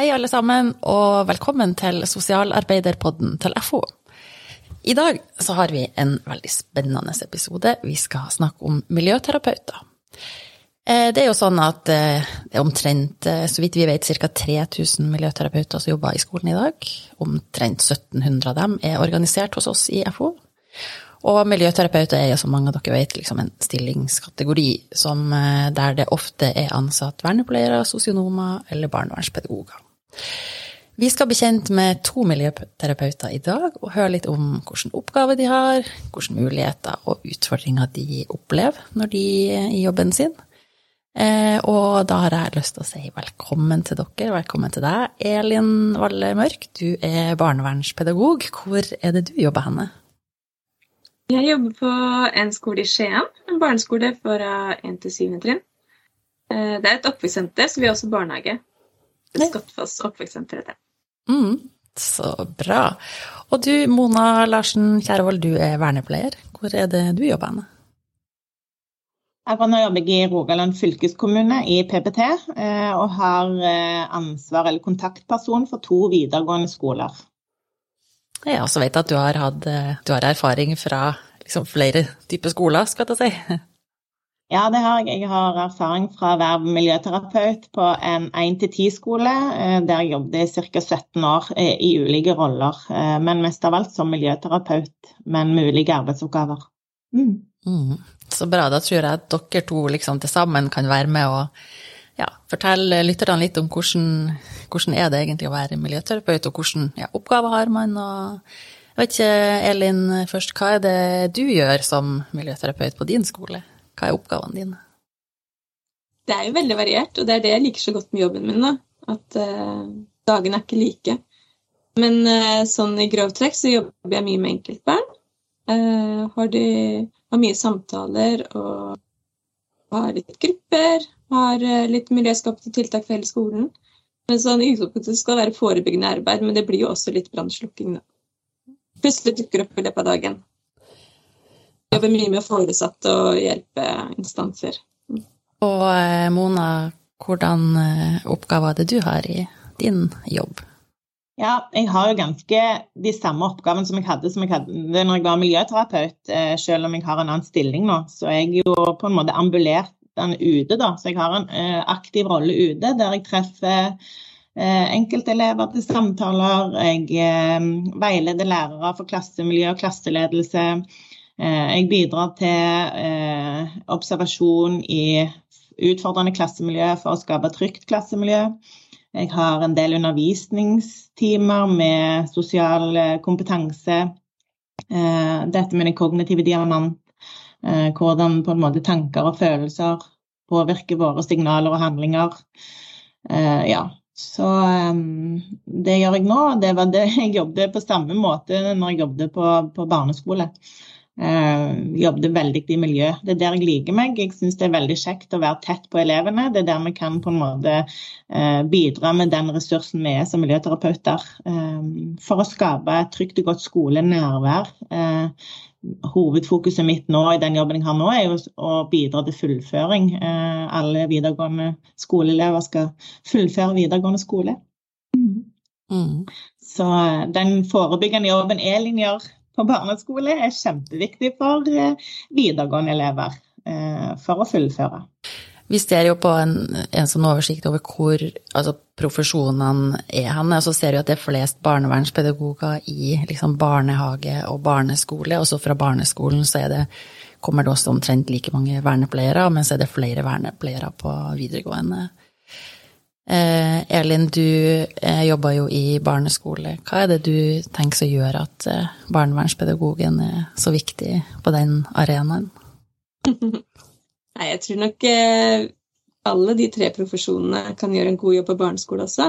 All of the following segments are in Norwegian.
Hei, alle sammen, og velkommen til sosialarbeiderpodden til FO. I dag så har vi en veldig spennende episode. Vi skal snakke om miljøterapeuter. Eh, det er jo sånn at eh, det er omtrent, eh, så vidt vi vet, ca. 3000 miljøterapeuter som jobber i skolen i dag. Omtrent 1700 av dem er organisert hos oss i FO. Og miljøterapeuter er som mange av dere vet, liksom en stillingskategori som, der det ofte er ansatt vernepleiere, sosionomer eller barnevernspedagoger. Vi skal bli kjent med to miljøterapeuter i dag og høre litt om hvilke oppgaver de har, hvilke muligheter og utfordringer de opplever når de er i jobben sin. Eh, og da har jeg lyst til å si velkommen til dere, velkommen til deg, Elin Valle Mørk. Du er barnevernspedagog. Hvor er det du jobber henne? Jeg jobber på en skole i Skien, en barneskole fra 1. til 7. trinn. Eh, det er et oppvekstsenter, så vi har også barnehage. Skottfoss oppvekstsenter til det. Mm, så bra. Og du, Mona Larsen Kjærvold, du er vernepleier. Hvor er det du jobber henne? Jeg nå jobber jeg i Rogaland fylkeskommune i PPT, eh, og har eh, ansvar eller kontaktperson for to videregående skoler. Jeg også vet at du har, hatt, eh, du har erfaring fra liksom, flere typer skoler, skal jeg si. Ja, det har jeg. Jeg har erfaring fra å være miljøterapeut på en 1-10-skole, eh, der jeg jobbet i ca. 17 år eh, i ulike roller. Eh, men mest av alt som miljøterapeut, men med ulike arbeidsoppgaver. Mm. Mm. Så bra. Da tror jeg at dere to liksom til sammen kan være med og ja, fortelle lytterne litt om hvordan, hvordan er det egentlig å være miljøterapeut, og hvilke ja, oppgaver har man. og jeg vet ikke, Elin, først, hva er det du gjør som miljøterapeut på din skole? Hva er oppgavene dine? Det er jo veldig variert, og det er det jeg liker så godt med jobben min. da, At uh, dagene er ikke like. Men uh, sånn i grov trekk så jobber jeg mye med enkeltbarn. Uh, har, de, har mye samtaler og har litt grupper. Har litt miljøskapte tiltak for hele skolen. Men sånn utgangspunktet skal være forebyggende arbeid, men det blir jo også litt brannslukking, da. Plutselig dukker opp i løpet av dagen jobber mye med foresatte og hjelpeinstanser. Og eh, Mona, hvordan eh, oppgaver er det du har i din jobb? Ja, jeg har jo ganske de samme oppgavene som jeg hadde som jeg hadde når jeg var miljøterapeut, eh, selv om jeg har en annen stilling nå. Så jeg er jo på en måte ambulert den ute, da. Så jeg har en aktiv rolle ute der jeg treffer enkeltelever til samtaler. Jeg veileder lærere for klassemiljø og klasseledelse. Eh, jeg bidrar til eh, observasjon i utfordrende klassemiljø for å skape trygt klassemiljø. Jeg har en del undervisningstimer med sosial eh, kompetanse. Dette med den kognitive diamant. Hvordan på en måte tanker og følelser påvirker våre signaler og handlinger. Ja, så det gjør jeg nå. Det var det jeg jobbet på samme måte når jeg jobbet på, på barneskole. Uh, jobbet veldig i miljø. Det er der jeg liker meg. Jeg syns det er veldig kjekt å være tett på elevene. Det er der vi kan på en måte uh, bidra med den ressursen vi er som miljøterapeuter. Uh, for å skape et trygt og godt skolenærvær. hovedfokuset mitt nå i den jobben jeg har nå, er jo å bidra til fullføring. alle videregående skoleelever skal fullføre videregående skole. Mm. Så den forebyggende jobben er gjør på barneskole er kjempeviktig for eh, videregående elever eh, for å fullføre. Vi ser jo på en, en sånn oversikt over hvor altså, profesjonene er hen, så ser vi at det er flest barnevernspedagoger i liksom, barnehage og barneskole. Og så fra barneskolen så det, kommer det også omtrent like mange vernepleiere, men så er det flere vernepleiere på videregående. Eh, Elin, du eh, jobber jo i barneskole. Hva er det du tenker som gjør at eh, barnevernspedagogen er så viktig på den arenaen? Nei, jeg tror nok eh, alle de tre profesjonene kan gjøre en god jobb på barneskole også.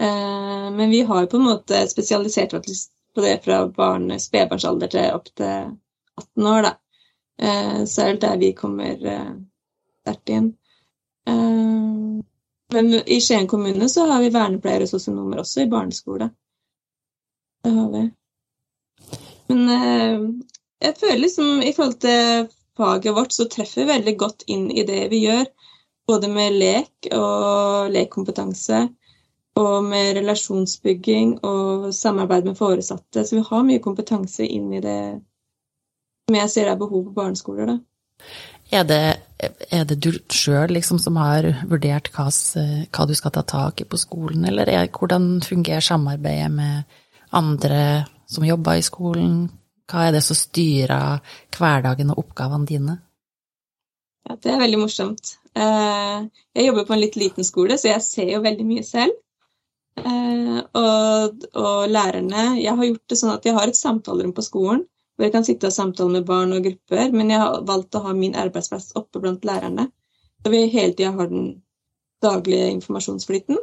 Eh, men vi har jo på en måte spesialisert oss på det fra spedbarnsalder til opp til 18 år, da. Eh, så er det der vi kommer sterkt inn. Men i Skien kommune så har vi vernepleiere og sosionomer også i barneskole. Det har vi. Men eh, jeg føler liksom i forhold til faget vårt så treffer vi veldig godt inn i det vi gjør. Både med lek og lekkompetanse. og med relasjonsbygging og samarbeid med foresatte. Så vi har mye kompetanse inn i det som jeg ser er behov på barneskoler. Da. Er det, er det du sjøl liksom, som har vurdert hva, hva, du skal ta tak i på skolen, eller er, hvordan fungerer samarbeidet med andre som jobber i skolen? Hva er det som styrer hverdagen og oppgavene dine? Ja, Det er veldig morsomt. Eh, jeg jobber på en litt liten skole, så jeg ser jo veldig mye selv. Eh, og, og lærerne Jeg har gjort det sånn at jeg har et samtalerom på skolen hvor jeg kan sitte og samtale med barn og grupper, men jeg har valgt å ha min arbeidsplass oppe blant lærerne. Så vi hele tida har den daglige informasjonsflyten.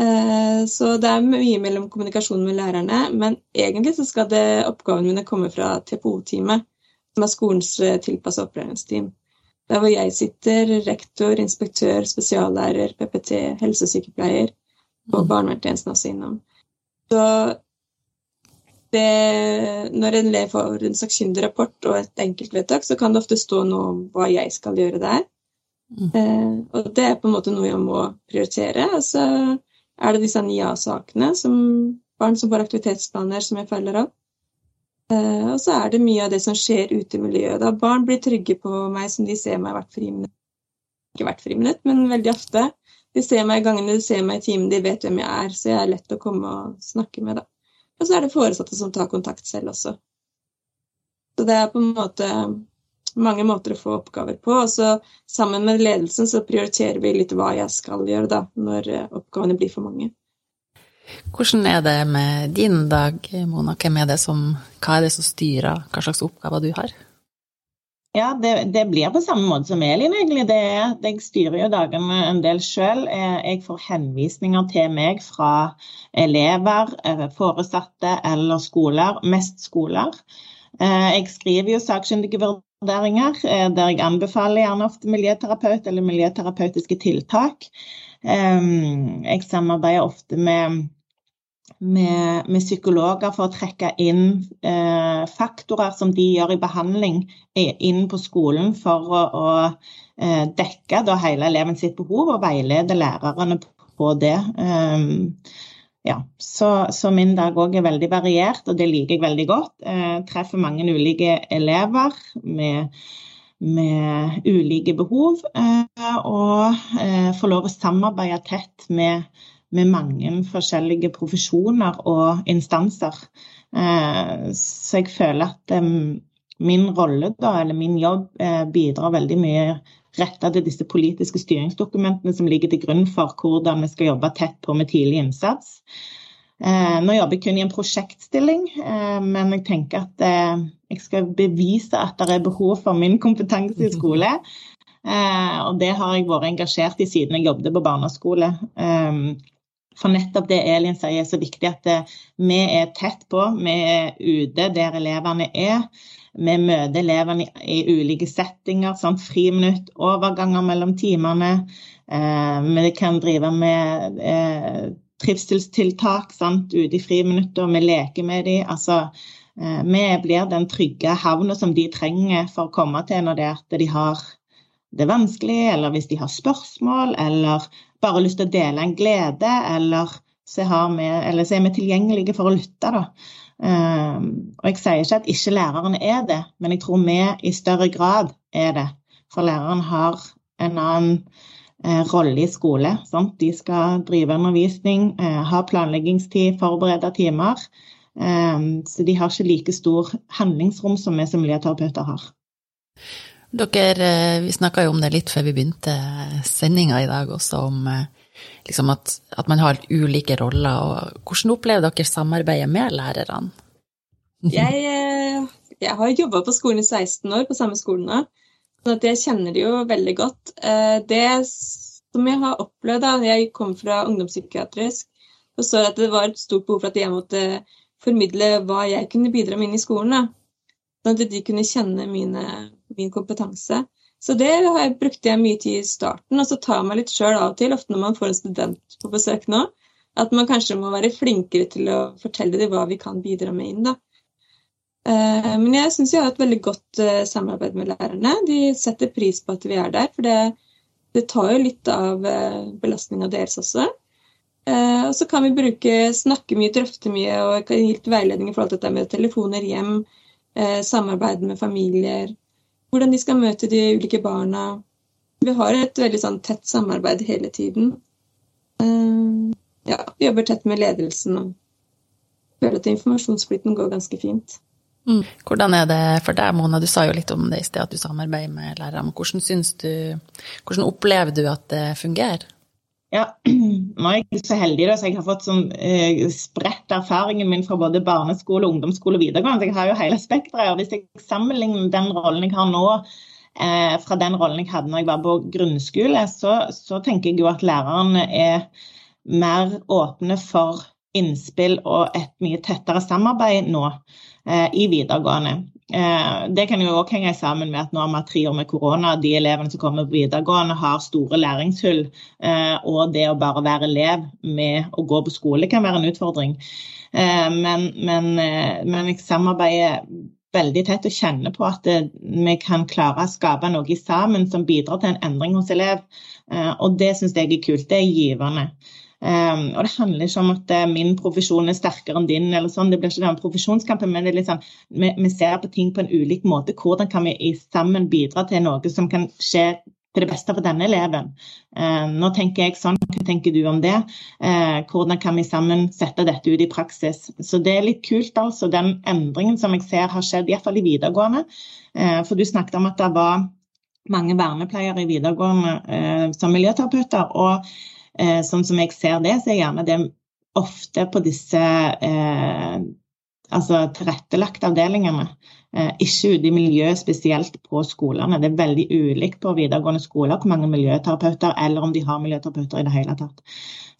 Eh, så det er mye mellom kommunikasjon med lærerne, men egentlig så skal det oppgavene mine komme fra TPO-teamet, som er skolens tilpassa opplæringsteam. Der hvor jeg sitter, rektor, inspektør, spesiallærer, PPT, helsesykepleier og barnevernstjenesten også innom. Så det, når en elev får en sakkyndig rapport og et enkeltvedtak, så kan det ofte stå noe om hva jeg skal gjøre der. Mm. Eh, og det er på en måte noe jeg må prioritere. Og så er det disse NIA-sakene, som barn som får aktivitetsplaner, som jeg følger opp. Eh, og så er det mye av det som skjer ute i miljøet. Da barn blir trygge på meg som de ser meg hvert friminutt. Ikke hvert friminutt, men veldig ofte. De ser meg i gangene, de ser meg i timen, de vet hvem jeg er, så jeg er lett å komme og snakke med. da. Og så er det foresatte som tar kontakt selv også. Så det er på en måte mange måter å få oppgaver på. Og så sammen med ledelsen så prioriterer vi litt hva jeg skal gjøre da, når eh, oppgavene blir for mange. Hvordan er det med din dag, Mona? Hvem er det som, hva er det som styrer hva slags oppgaver du har? Ja, det, det, blir på samme måte som Elin, egentlig. Det, jeg styrer jo dagene en del sjøl. Eh, jeg får henvisninger til meg fra elever, eh, foresatte eller skoler. Mest skoler. Eh, jeg skriver jo sakkyndige vurderinger, der jeg anbefaler gjerne ofte miljøterapeut eller miljøterapeutiske tiltak. Jeg samarbeider ofte med med, med, psykologer for å trekke inn eh, faktorer som de gjør i behandling, inn på skolen for å, å eh, dekke da, hele eleven sitt behov og veilede lærerne på det. Um, ja, så, så, min dag òg er veldig variert, og det liker jeg veldig godt. Jeg treffer mange ulike elever med, med ulike behov, eh, og eh, får lov å samarbeide tett med med mange forskjellige profesjoner og instanser. Eh, så jeg føler at eh, min rolle, da, eller min jobb, eh, bidrar veldig mye retta til disse politiske styringsdokumentene som ligger til grunn for hvordan vi skal jobbe tett på med tidlig innsats. Nå jobber jeg kun i en prosjektstilling, men jeg tenker at jeg skal bevise at det er behov for min kompetanse i skole. Og det har jeg vært engasjert i siden jeg jobbet på barneskole. For nettopp det Elin sier er så viktig, at eh, vi er tett på. Vi er ute der elevene er. Vi møter elevene i, ulike settinger. sånn Friminutt, overganger mellom timene. Eh, vi kan drive med eh, trivselstiltak ute i friminuttet. Vi leker med dem. Altså, eh, vi blir den trygge havna som de trenger for å komme til når det er at de har det er vanskelig, eller hvis de har spørsmål, eller bare lyst til å dele en glede, eller så, eller så er vi tilgjengelige for å lytte. Da. Um, og jeg sier ikke at ikke læreren er det, men jeg tror vi i større grad er det. For læreren har en annen eh, rolle i skole. Sant? De skal drive undervisning, eh, ha planleggingstid, forberede timer. Um, så de har ikke like stor handlingsrom som vi som miljøterapeuter har. Dere, eh, vi snakka jo om det litt før vi begynte sendinga i dag også, om eh, liksom at, at, man har ulike roller. og Hvordan opplever dere samarbeidet med lærerne? Jeg, eh, jeg har jobba på skolen i 16 år, på samme skolen nå, så jeg kjenner det jo veldig godt. Det som jeg har opplevd da jeg kom fra ungdomspsykiatrisk, så så at det var et stort behov for at jeg måtte formidle hva jeg kunne bidra med inn i skolen. da. Sånn at de kunne kjenne mine min kompetanse. Så det jeg, brukte jeg mye tid i starten. Og så tar jeg meg litt sjøl av og til, ofte når man får en student på besøk nå, at man kanskje må være flinkere til å fortelle dem hva vi kan bidra med inn. da. Eh, men jeg syns jeg har et veldig godt eh, samarbeid med lærerne. De setter pris på at vi er der, for det, det tar jo litt av eh, belastninga deres også. Og så kan vi bruke, snakke mye, drøfte mye og gi veiledning i forhold til dette med telefoner hjem, samarbeid med familier, hvordan de skal møte de ulike barna. Vi har et veldig sånn tett samarbeid hele tiden. Eh, ja, vi jobber tett med ledelsen og føler at informasjonsflyten går ganske fint. Mm. Hvordan er det for deg, Mona? Du sa jo litt om det i sted, at du samarbeider med lærere. Men hvordan, du, hvordan opplever du at det fungerer? Ja, nå er jeg så heldig da, så jeg har fått sånn eh, spredt erfaringen min fra både barneskole, ungdomsskole og videregående. Jeg har jo hele spekteret. Hvis jeg sammenligner den rollen jeg har nå eh, fra den rollen jeg hadde når jeg var på grunnskole, så, så tenker jeg jo at lærerne er mer åpne for innspill og et mye tettere samarbeid nå eh, i videregående. Eh, det kan jo også henge sammen med at nå har vi tre år med korona. De elevene som kommer på videregående, har store læringshull. Eh, og det å bare være elev med å gå på skole kan være en utfordring. Eh, men, men, men, jeg samarbeider veldig tett og kjenner på at vi kan klare å skape noe sammen som bidrar til en endring hos elev. Og det syns jeg er kult. Det er givende. Um, og det handler ikke om at uh, min profesjon er sterkere enn din, eller sånn. Det blir ikke den profesjonskampen, men det er litt sånn, vi, vi, ser på ting på en ulik måte. Hvordan kan vi sammen bidra til noe som kan skje til det beste for denne eleven? Uh, nå tenker jeg sånn, hva tenker du om det? Uh, hvordan kan vi sammen sette dette ut i praksis? Så det er litt kult, altså, den endringen som jeg ser har skjedd, iallfall i videregående. Uh, for du snakket om at det var mange vernepleiere i videregående som miljøterapeuter. og Eh, sånn som jeg ser det, så er gjerne det ofte på disse eh, altså tilrettelagte avdelingene. Eh, ikke ute i miljøet, spesielt på skolene. Det er veldig ulikt på videregående skoler hvor mange miljøterapeuter, eller om de har miljøterapeuter i det hele tatt.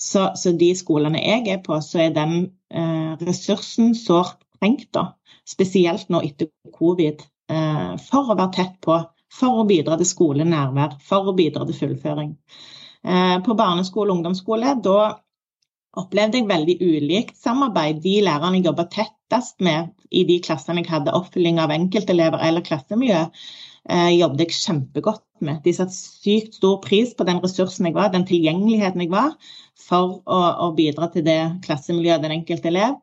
Så, så de skolene jeg er på, så er den eh, ressursen sårt trengt, da. Spesielt nå etter covid. Eh, for å være tett på, for å bidra til skolenærvær, for å bidra til fullføring. Eh, på barneskole og ungdomsskole, da opplevde jeg veldig ulikt samarbeid. De lærerne jeg jobba tettest med i de klassene jeg hadde oppfylling av enkeltelever eller klassemiljø, eh, jobbet jeg kjempegodt med. De satte sykt stor pris på den ressursen jeg var, den tilgjengeligheten jeg var, for å, å bidra til det klassemiljøet, den enkelte elev.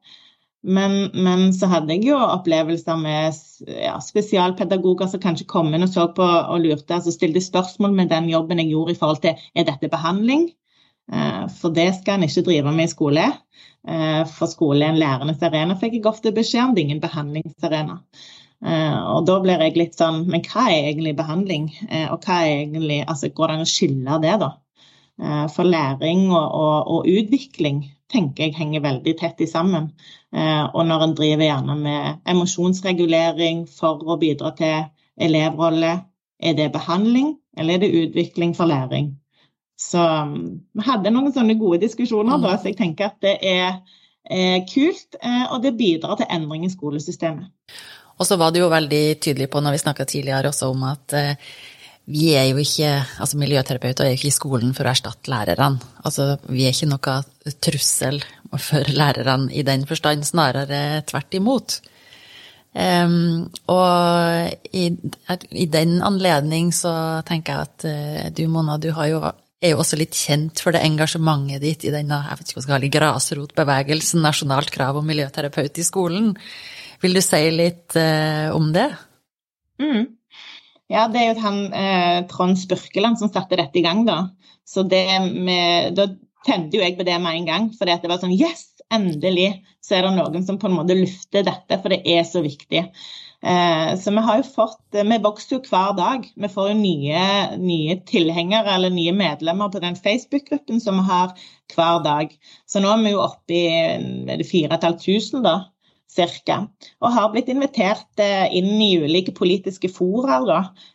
Men, men, så hadde jeg jo opplevelser med ja, spesialpedagoger som kanskje kom inn og så på og lurte, altså stilte spørsmål med den jobben jeg gjorde i forhold til er dette behandling. Eh, for det skal en ikke drive med i skole. Eh, for skole er en lærendes arena, fikk jeg ofte beskjed om. Det er ingen behandlingsarena. Eh, og da blir jeg litt sånn Men hva er egentlig behandling? Og hva er egentlig Altså går det an å skille det, da? For læring og, og, og utvikling tenker jeg henger veldig tett sammen. Eh, og når en driver gjerne med emosjonsregulering for å bidra til elevrolle, er det behandling eller er det utvikling for læring? Så vi hadde noen sånne gode diskusjoner da, så jeg tenker at det er, er kult, eh, og det bidrar til endring i skolesystemet. Og så var du jo veldig tydelig på når vi snakka tidligere også om at eh, vi er jo ikke, altså Miljøterapeuter er jo ikke i skolen for å erstatte lærerne. Altså, vi er ikke noe trussel for lærerne i den forstand, snarere tvert imot. Um, og i, i, den anledning så tenker jeg at uh, du, Mona, du jo, er jo også litt kjent for det engasjementet ditt i denne jeg vet ikke hva skal kalle grasrotbevegelsen, nasjonalt krav om miljøterapeut i skolen. Vil du si litt uh, om det? Mm. Ja, det er jo han eh, Trond Spurkeland som satte dette i gang, da. Så det med, da tente jo jeg på det med en gang. For det var sånn Yes, endelig så er det noen som på en måte lufter dette, for det er så viktig. Eh, så vi har jo fått Vi vokser jo hver dag. Vi får jo nye, nye tilhengere eller nye medlemmer på den Facebook-gruppen som vi har hver dag. Så nå er vi jo oppe i 4500, da ca. Og har blitt invitert eh, inn i ulike politiske fora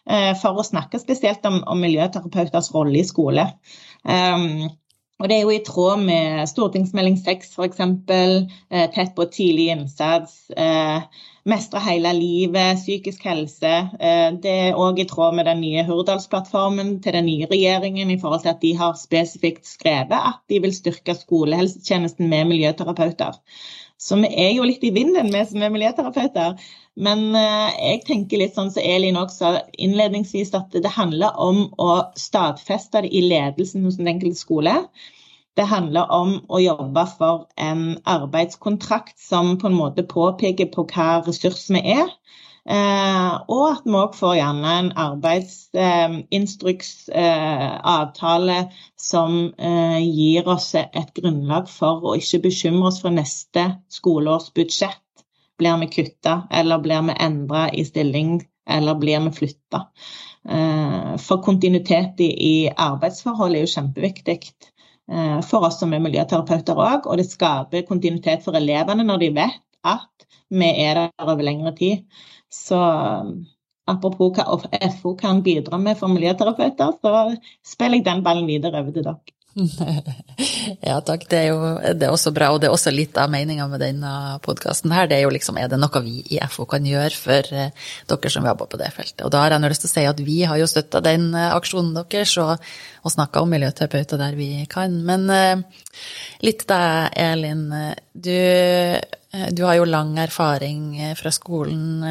eh, for å snakke spesielt om, om miljøterapeuters rolle i skole. Um, og Det er jo i tråd med stortingsmelding 6 f.eks. Eh, tett på tidlig innsats. Eh, mestre hele livet, psykisk helse. Det er òg i tråd med den nye Hurdalsplattformen til den nye regjeringen i forhold til at de har spesifikt skrevet at de vil styrke skolehelsetjenesten med miljøterapeuter. Så vi er jo litt i vinden, vi som er miljøterapeuter. Men eh, jeg tenker litt sånn som så Elin også sa innledningsvis, at det handler om å stadfeste det i ledelsen hos den enkelte skole. Det handler om å jobbe for en arbeidskontrakt som på en måte påpeker på hva ressurs vi er. Eh, og at vi òg får gjerne en arbeidsinstruksavtale eh, som eh, gir oss et grunnlag for å ikke bekymre oss for neste skoleårs budsjett. Blir vi kutta, eller blir vi endra i stilling, eller blir vi flytta? For kontinuitet i arbeidsforhold er jo kjempeviktig for oss som er miljøterapeuter òg. Og det skaper kontinuitet for elevene når de vet at vi er der over lengre tid. Så apropos hva FO kan bidra med for miljøterapeuter, så spiller jeg den ballen videre over til dere. ja takk, det er jo det er også bra, og det er også litt av meninga med denne podkasten her. Det er jo liksom, er det noe vi i FO kan gjøre for uh, dere som jobber på det feltet? Og da har jeg lyst til å si at vi har jo støtta den uh, aksjonen deres og, og snakka om miljøterapeuter der vi kan. Men uh, litt deg, Elin. Du, du har jo lang erfaring fra skolen.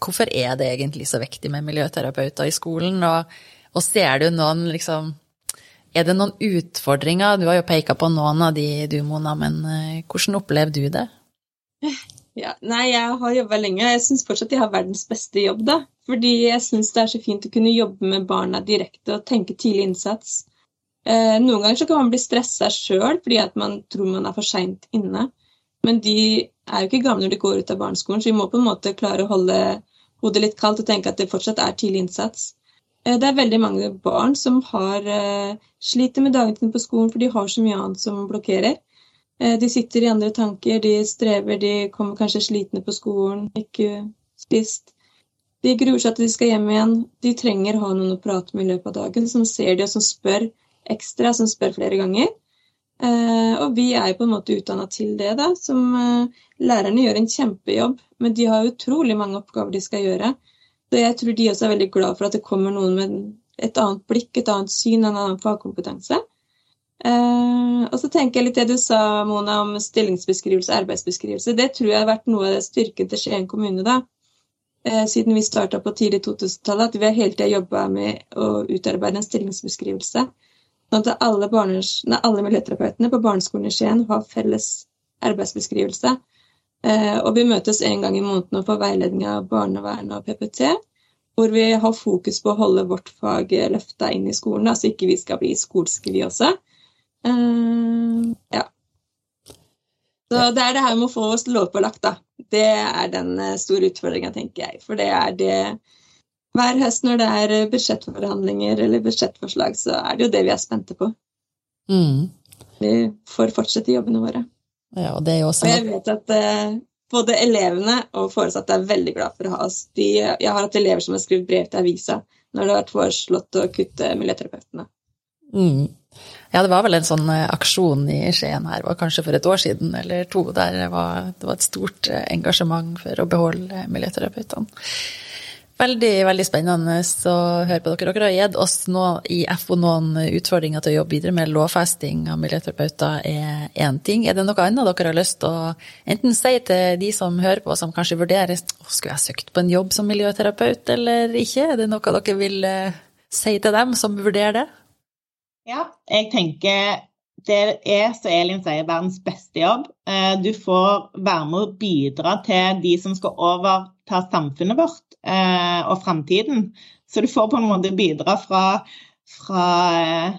Hvorfor er det egentlig så viktig med miljøterapeuter i skolen, og, og ser du noen liksom er det noen utfordringer? Du har jo peka på noen av de, du, Mona, men eh, hvordan opplever du det? Ja, nei, jeg har jobba lenge, og jeg syns fortsatt jeg har verdens beste jobb, da. Fordi jeg syns det er så fint å kunne jobbe med barna direkte og tenke tidlig innsats. Eh, noen ganger så kan man bli stressa sjøl fordi at man tror man er for seint inne. Men de er jo ikke gamle når de går ut av barneskolen, så vi må på en måte klare å holde hodet litt kaldt og tenke at det fortsatt er tidlig innsats. Eh, det er veldig mange barn som har, eh, sliter med dagene på skolen, for de har så mye annet som blokkerer. Eh, de sitter i andre tanker, de strever, de kommer kanskje slitne på skolen, ikke spist. De gruer seg til de skal hjem igjen. De trenger å ha noen å prate med i løpet av dagen, som ser de og som spør ekstra, som spør flere ganger. Og vi er på en måte utdanna til det, da. Som lærerne gjør en kjempejobb, men de har utrolig mange oppgaver de skal gjøre. Så jeg tror de også er veldig glad for at det kommer noen med et annet blikk, et annet syn, en annen fagkompetanse. Eh, og så tenker jeg litt det du sa, Mona, om stillingsbeskrivelse og arbeidsbeskrivelse. Det tror jeg har vært noe av styrken til Skien kommune, da. Eh, siden vi starta på tidlig 2000-tallet, at vi har hele tida jobba med å utarbeide en stillingsbeskrivelse. Sånn at alle, alle miljøterapeutene på barneskolen i Skien har felles arbeidsbeskrivelse. Eh, og vi møtes en gang i måneden og får veiledning av barnevernet og PPT. Hvor vi har fokus på å holde vårt fag løfta inn i skolen, så ikke vi skal bli skolske, vi også. Uh, ja. Så det er det her med å få oss lovpålagt, da. Det er den eh, store utfordringa, tenker jeg. For det er det Hver høst når det er budsjettforhandlinger eller budsjettforslag, så er det jo det vi er spente på. Mm. Vi får fortsette jobbene våre. Ja, og, og jeg vet at uh, både elevene og foresatte er veldig glad for å ha oss. De, jeg har hatt elever som har skrevet brev til avisa når det har vært foreslått å kutte miljøterapeutene. Mm. Ja, det var vel en sånn uh, aksjon i Skien her, var kanskje for et år siden eller to, der det var, det var et stort uh, engasjement for å beholde miljøterapeutene. Veldig veldig spennende å høre på dere. Dere har gitt oss nå, i FO noen utfordringer til å jobbe videre med. Lovfesting av miljøterapeuter er én ting. Er det noe annet dere har lyst til å enten si til de som hører på, som kanskje vurderer skulle jeg søkt på en jobb som miljøterapeut eller ikke? Er det noe dere vil eh, si til dem som vurderer det? Ja, jeg tenker det er, som Elin sier, verdens beste jobb. Eh, du får være med å bidra til de som skal overta samfunnet vårt eh, og framtiden. Så du får på en måte bidra fra, fra, eh,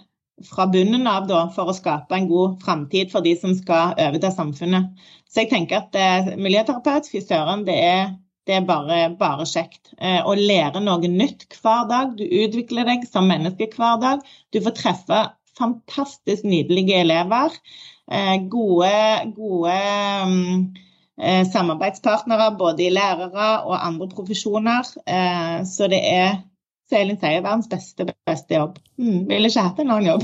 fra bunnen av da, for å skape en god framtid for de som skal overta samfunnet. Så jeg tenker at miljøterapeut, fy søren, det er, det er bare, bare kjekt. Å lære noe nytt hver dag. Du utvikler deg som menneske hver dag. Du får treffe fantastisk nydelige elever. Eh, gode, gode um, Eh, samarbeidspartnere, både i lærere og andre profesjoner. Eh, så det er Selin Elin sier, verdens beste, beste jobb. Mm, ville ikke hatt en annen jobb.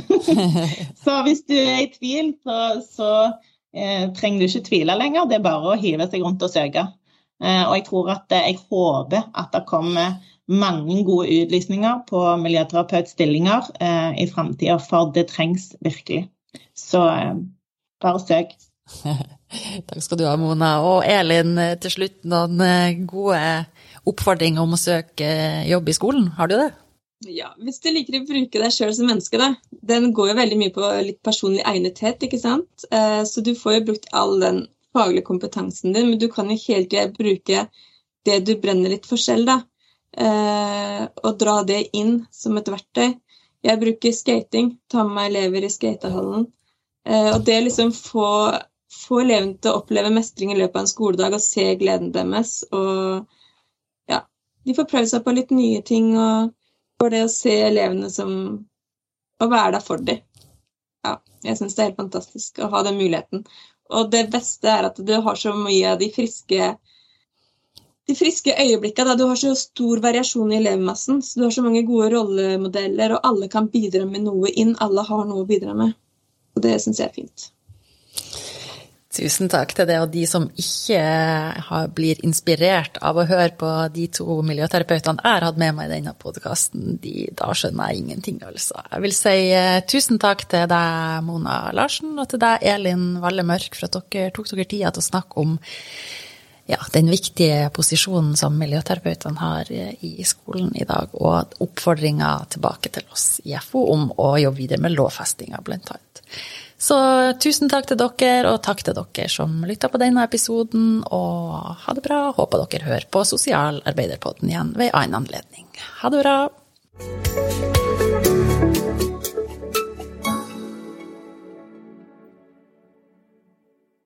så hvis du er i tvil, så, så eh, trenger du ikke tvile lenger. Det er bare å hive seg rundt og søke. Eh, og jeg tror at jeg håper at det kommer mange gode utlysninger på miljøterapeutstillinger eh, i framtida, for det trengs virkelig. Så bare søk. Takk skal du ha, Mona. Og Elin, til slutt noen eh, gode oppfordringer om å søke jobb i skolen. Har du det? Ja, hvis du liker å bruke deg sjøl som menneske, da. Den går jo veldig mye på litt personlig egnethet, ikke sant. Eh, så du får jo brukt all den faglige kompetansen din, men du kan jo hele tida bruke det du brenner litt for selv, da. Eh, og dra det inn som et verktøy. Jeg bruker skating, tar med meg elever i skatehallen. Eh, og det liksom få, få elevene til å oppleve mestring i løpet av en skoledag og se gleden deres. Og ja, de får prøve seg på litt nye ting. og for det å se elevene som Å være der for dem. Ja, jeg syns det er helt fantastisk å ha den muligheten. Og det beste er at du har så mye av de friske de friske øyeblikkene. Du har så stor variasjon i elevmassen. så Du har så mange gode rollemodeller, og alle kan bidra med noe inn. Alle har noe å bidra med. Og det syns jeg er fint. Tusen takk til det, og de som ikke har, blir inspirert av å høre på de to miljøterapeutene jeg har hatt med meg i denne podkasten, de, da skjønner jeg ingenting, altså. Jeg vil si uh, tusen takk til deg, Mona Larsen, og til deg, Elin Valle Mørk, for at dere tok dere tida til å snakke om ja, den viktige posisjonen som miljøterapeutene har i skolen i dag, og oppfordringa tilbake til oss i FO om å jobbe videre med lovfestinga, blant annet. Så tusen takk til dere, og takk til dere som lytta på denne episoden. Og ha det bra. Håper dere hører på Sosialarbeiderpodden igjen ved en annen anledning. Ha det bra.